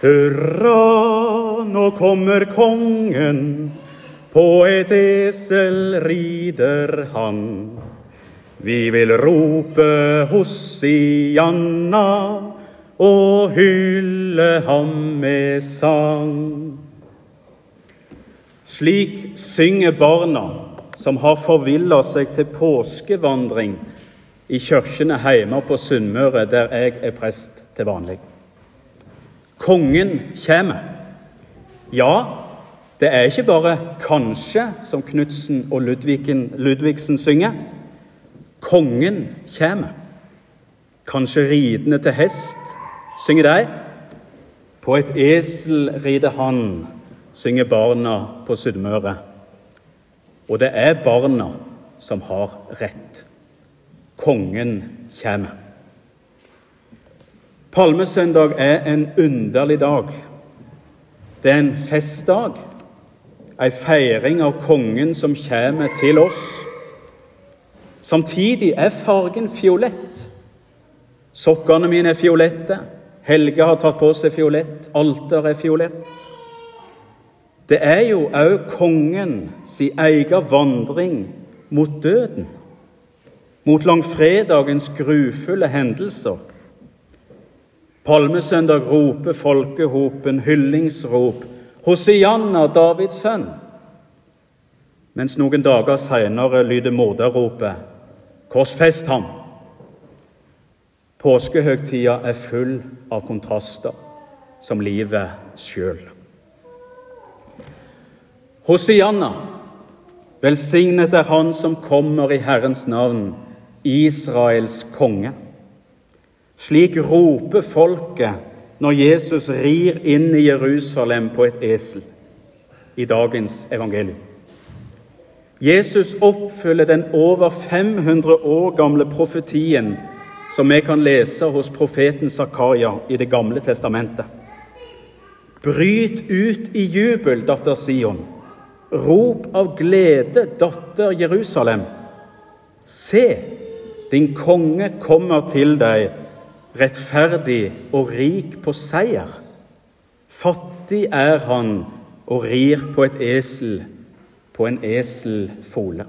Hurra, nå kommer kongen, på et esel rider han. Vi vil rope Hosianna og hylle ham med sang. Slik synger barna som har forvilla seg til påskevandring i kirkene hjemme på Sunnmøre, der jeg er prest til vanlig. Kongen kommer. Ja, det er ikke bare 'kanskje', som Knutsen og Ludvigen, Ludvigsen synger. Kongen kommer. Kanskje ridende til hest, synger de. På et esel rider han, synger barna på Sunnmøre. Og det er barna som har rett. Kongen kommer. Palmesøndag er en underlig dag. Det er en festdag, ei feiring av kongen som kommer til oss. Samtidig er fargen fiolett. Sokkene mine er fiolette. Helge har tatt på seg fiolett. Alter er fiolett. Det er jo òg kongen si egen vandring mot døden, mot langfredagens grufulle hendelser. Palmesøndag roper folkehopen hyllingsrop Hosianna, Davids sønn. Mens noen dager seinere lyder morderropet Korsfest ham! Påskehøgtida er full av kontraster, som livet sjøl. Hosianna, velsignet er Han som kommer i Herrens navn, Israels konge. Slik roper folket når Jesus rir inn i Jerusalem på et esel i dagens evangelium. Jesus oppfyller den over 500 år gamle profetien som vi kan lese hos profeten Zakaria i Det gamle testamentet. Bryt ut i jubel, datter Sion. Rop av glede, datter Jerusalem. Se, din konge kommer til deg rettferdig og rik på seier. Fattig er han og rir på et esel, på en eselfole.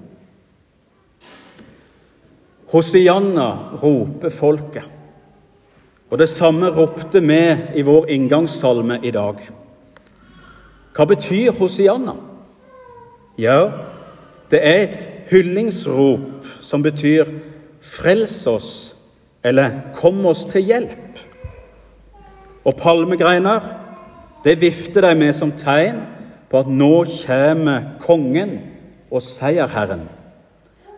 Hosianna roper folket. Og det samme ropte vi i vår inngangssalme i dag. Hva betyr Hosianna? Ja, det er et hyllingsrop som betyr 'frels oss' eller 'kom oss til hjelp'. Og palmegreiner, det vifter de med som tegn på at nå kommer kongen og seierherren.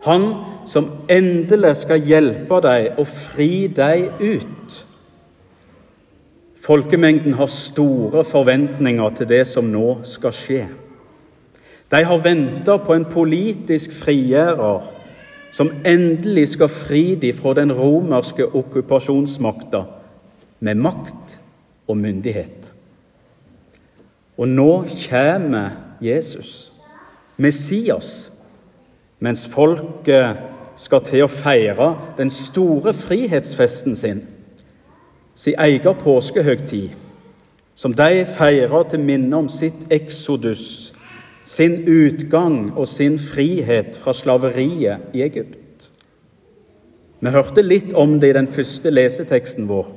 Han som endelig skal hjelpe deg og fri deg ut. Folkemengden har store forventninger til det som nå skal skje. De har venta på en politisk frigjører som endelig skal fri dem fra den romerske okkupasjonsmakta med makt og myndighet. Og nå kommer Jesus, Messias, mens folket skal til å feire den store frihetsfesten sin, sin egen påskehøgtid, som de feirer til minne om sitt eksodus sin utgang og sin frihet fra slaveriet i Egypt. Vi hørte litt om det i den første leseteksten vår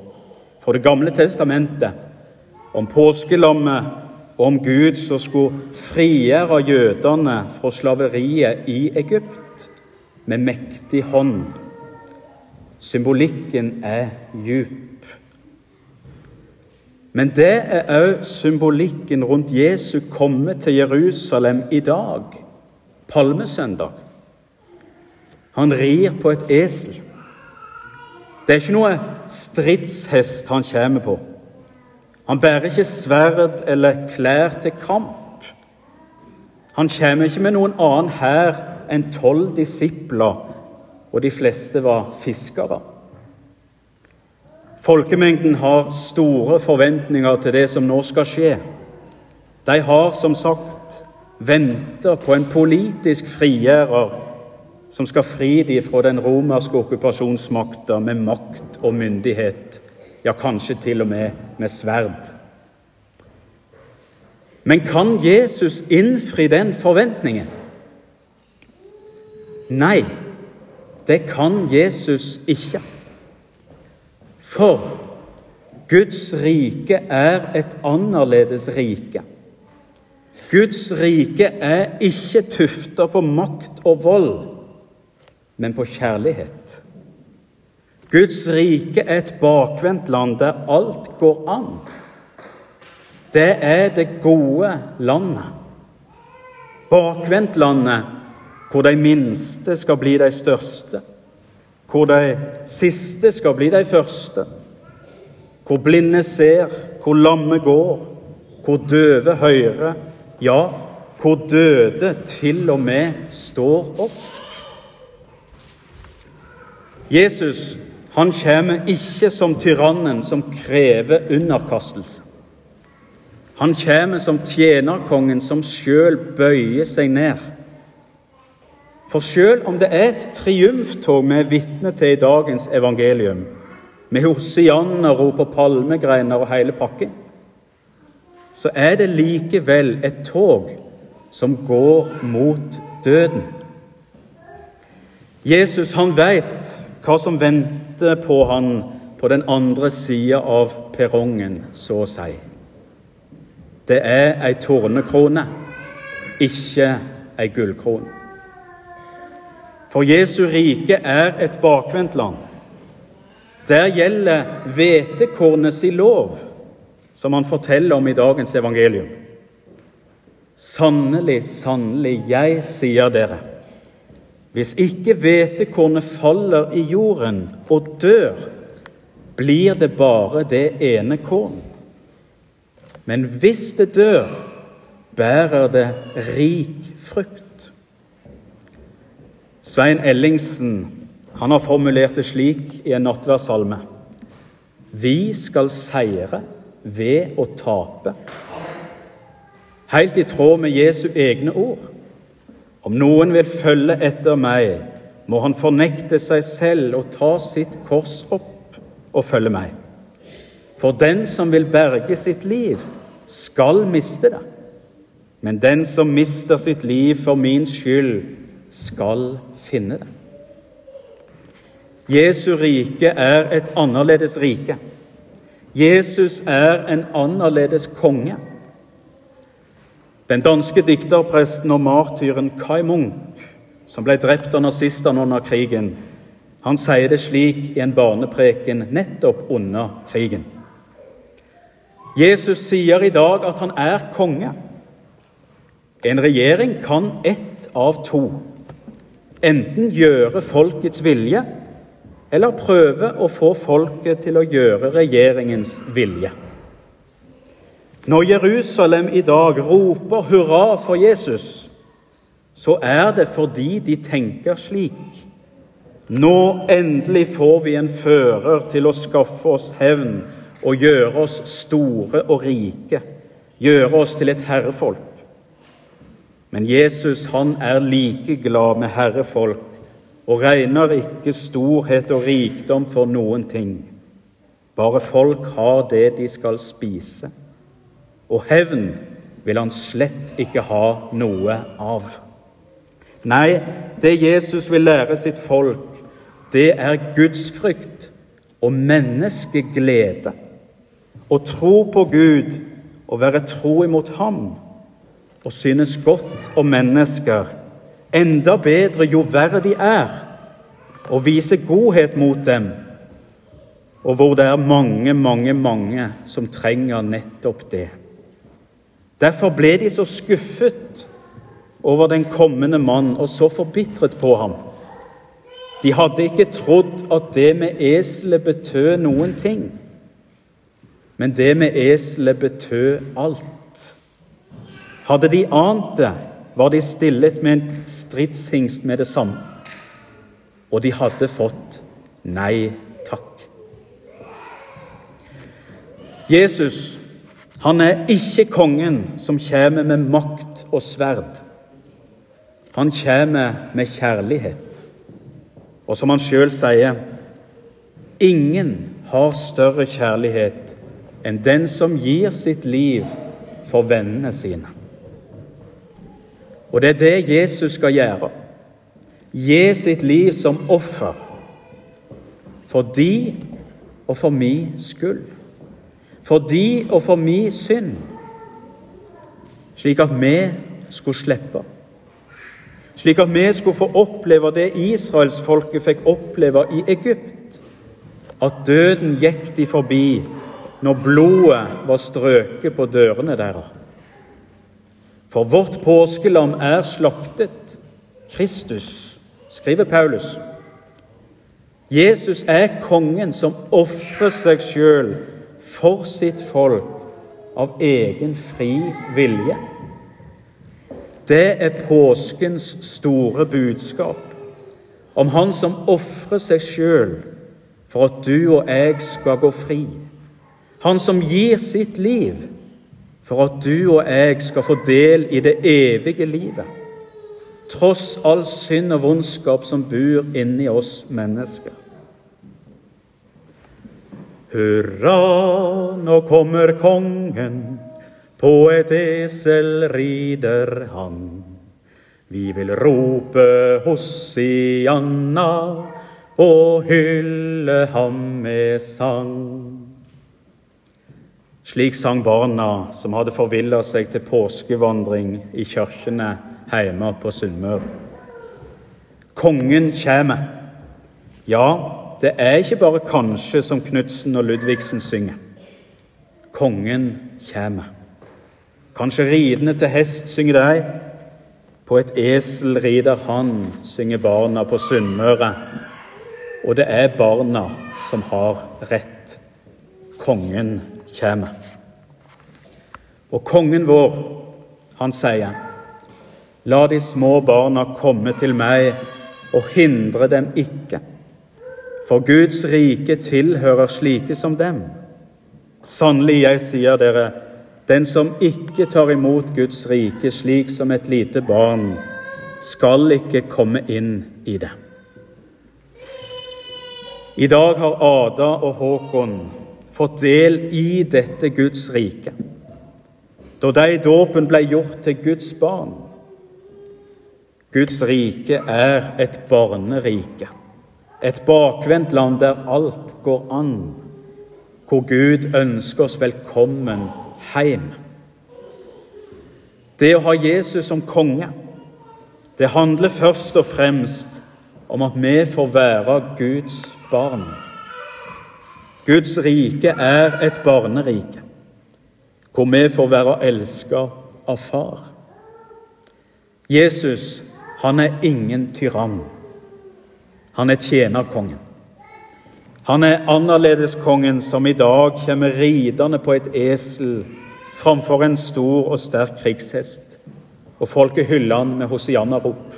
fra Det gamle testamentet, om påskelammet og om Gud som skulle frigjøre jødene fra slaveriet i Egypt med mektig hånd. Symbolikken er djup. Men det er òg symbolikken rundt Jesu komme til Jerusalem i dag, palmesøndag. Han rir på et esel. Det er ikke noe stridshest han kommer på. Han bærer ikke sverd eller klær til kamp. Han kommer ikke med noen annen hær enn tolv disipler, og de fleste var fiskere. Folkemengden har store forventninger til det som nå skal skje. De har som sagt venta på en politisk frigjører som skal fri dem fra den romerske okkupasjonsmakta med makt og myndighet ja, kanskje til og med med sverd. Men kan Jesus innfri den forventningen? Nei, det kan Jesus ikke. For Guds rike er et annerledes rike. Guds rike er ikke tufta på makt og vold, men på kjærlighet. Guds rike er et bakvendt land der alt går an. Det er det gode landet. Bakvendtlandet hvor de minste skal bli de største, hvor de siste skal bli de første, hvor blinde ser, hvor lamme går, hvor døve hører, ja, hvor døde til og med står opp. Jesus han kommer ikke som tyrannen som krever underkastelse. Han kommer som tjenerkongen som sjøl bøyer seg ned. For sjøl om det er et triumftog vi er vitne til i dagens evangelium, med hosianner på palmegreiner og hele pakken, så er det likevel et tog som går mot døden. Jesus han veit hva som venter på han på den andre sida av perrongen, så å si. Det er ei tornekrone, ikke ei gullkrone. For Jesu rike er et bakvendt land. Der gjelder hvetekornet si lov som han forteller om i dagens evangelium. Sannelig, sannelig, jeg sier dere, hvis ikke hvetekornet faller i jorden og dør, blir det bare det ene korn. Men hvis det dør, bærer det rik frukt. Svein Ellingsen han har formulert det slik i en nattverdsalme. Vi skal seire ved å tape. Helt i tråd med Jesu egne ord. Om noen vil følge etter meg, må han fornekte seg selv og ta sitt kors opp og følge meg. For den som vil berge sitt liv, skal miste det. Men den som mister sitt liv for min skyld, skal finne det. Jesu rike er et annerledes rike. Jesus er en annerledes konge. Den danske dikterpresten og martyren Kai Munch, som ble drept av nazistene under krigen, han sier det slik i en barnepreken nettopp under krigen. Jesus sier i dag at han er konge. En regjering kan ett av to. Enten gjøre folkets vilje eller prøve å få folket til å gjøre regjeringens vilje. Når Jerusalem i dag roper hurra for Jesus, så er det fordi de tenker slik. Nå endelig får vi en fører til å skaffe oss hevn og gjøre oss store og rike, gjøre oss til et herrefolk. Men Jesus han er like glad med herrefolk og regner ikke storhet og rikdom for noen ting. Bare folk har det de skal spise. Og hevn vil han slett ikke ha noe av. Nei, det Jesus vil lære sitt folk, det er gudsfrykt og menneskeglede. Å tro på Gud og være tro imot Ham og synes godt om mennesker enda bedre jo verre de er, og vise godhet mot dem, og hvor det er mange, mange, mange som trenger nettopp det. Derfor ble de så skuffet over den kommende mann og så forbitret på ham. De hadde ikke trodd at det med eselet betød noen ting. Men det med eselet betød alt. Hadde de ant det, var de stillet med en stridshingst med det samme. Og de hadde fått nei takk. Jesus han er ikke kongen som kommer med makt og sverd. Han kommer med kjærlighet. Og som han sjøl sier, ingen har større kjærlighet enn den som gir sitt liv for vennene sine. Og det er det Jesus skal gjøre. Gi sitt liv som offer. For de og for mi skyld. For de og for mi synd. Slik at vi skulle slippe. Slik at vi skulle få oppleve det israelsfolket fikk oppleve i Egypt. At døden gikk de forbi når blodet var strøket på dørene deres. For vårt påskelam er slaktet, Kristus, skriver Paulus. Jesus er kongen som ofrer seg sjøl for sitt folk av egen fri vilje. Det er påskens store budskap om Han som ofrer seg sjøl for at du og jeg skal gå fri. Han som gir sitt liv for at du og jeg skal få del i det evige livet, tross all synd og vondskap som bor inni oss mennesker. Hurra, nå kommer kongen, på et esel rider han. Vi vil rope Hosianna og hylle ham med sang. Slik sang barna som hadde forvilla seg til påskevandring i kirkene hjemme på Sunnmøre. Kongen kommer. Ja, det er ikke bare kanskje, som Knutsen og Ludvigsen synger. Kongen kommer. Kanskje ridende til hest, synger de. På et esel rider han, synger barna på Sunnmøre. Og det er barna som har rett. Kongen kommer. Og kongen vår, han sier, la de små barna komme til meg, og hindre dem ikke. For Guds rike tilhører slike som dem. Sannelig, jeg sier dere, den som ikke tar imot Guds rike slik som et lite barn, skal ikke komme inn i det. I dag har Ada og Håkon fått del i dette Guds rike, da de i dåpen ble gjort til Guds barn. Guds rike er et barnerike, et bakvendt land der alt går an, hvor Gud ønsker oss velkommen hjem. Det å ha Jesus som konge, det handler først og fremst om at vi får være Guds barn. Guds rike er et barnerike, hvor vi får være elska av Far. Jesus, han er ingen tyrann. Han er tjenerkongen. Han er annerledeskongen som i dag kommer ridende på et esel framfor en stor og sterk krigshest, og folket hyller han med hosianna-rop.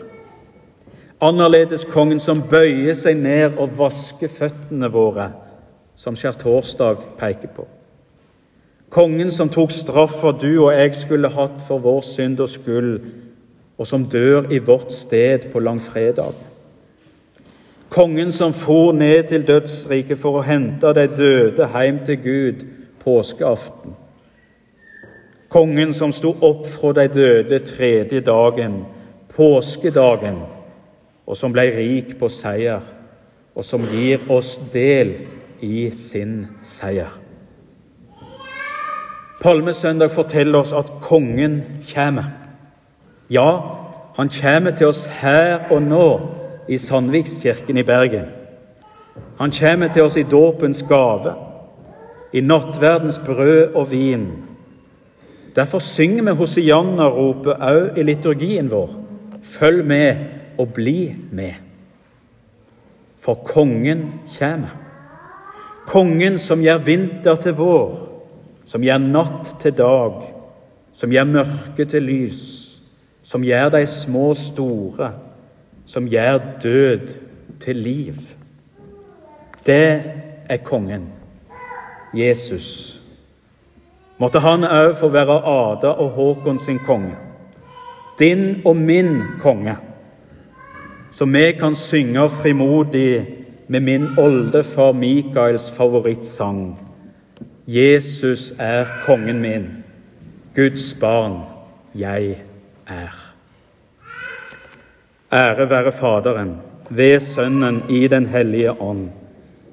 Annerledeskongen som bøyer seg ned og vasker føttene våre som skjærtorsdag peker på. Kongen som tok straff for du og jeg skulle hatt for vår synd og skyld, og som dør i vårt sted på langfredag. Kongen som for ned til dødsriket for å hente de døde hjem til Gud påskeaften. Kongen som sto opp fra de døde tredje dagen, påskedagen, og som ble rik på seier, og som gir oss del i sin seier. Palmesøndag forteller oss at kongen kommer. Ja, han kommer til oss her og nå i Sandvikskirken i Bergen. Han kommer til oss i dåpens gave, i nattverdens brød og vin. Derfor synger vi Hosianna-ropet òg i liturgien vår. Følg med og bli med. For kongen kommer. Kongen som gjør vinter til vår, som gjør natt til dag, som gjør mørke til lys, som gjør de små store, som gjør død til liv. Det er kongen, Jesus. Måtte han òg få være Ada og Håkon sin konge, din og min konge, så vi kan synge frimodig med min oldefar Mikaels favorittsang. Jesus er kongen min, Guds barn jeg er. Ære være Faderen, ved Sønnen i Den hellige ånd,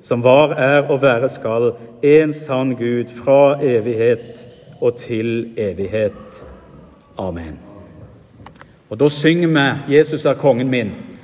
som var, er og være skal, en sann Gud fra evighet og til evighet. Amen. Og Da synger vi 'Jesus er kongen min'.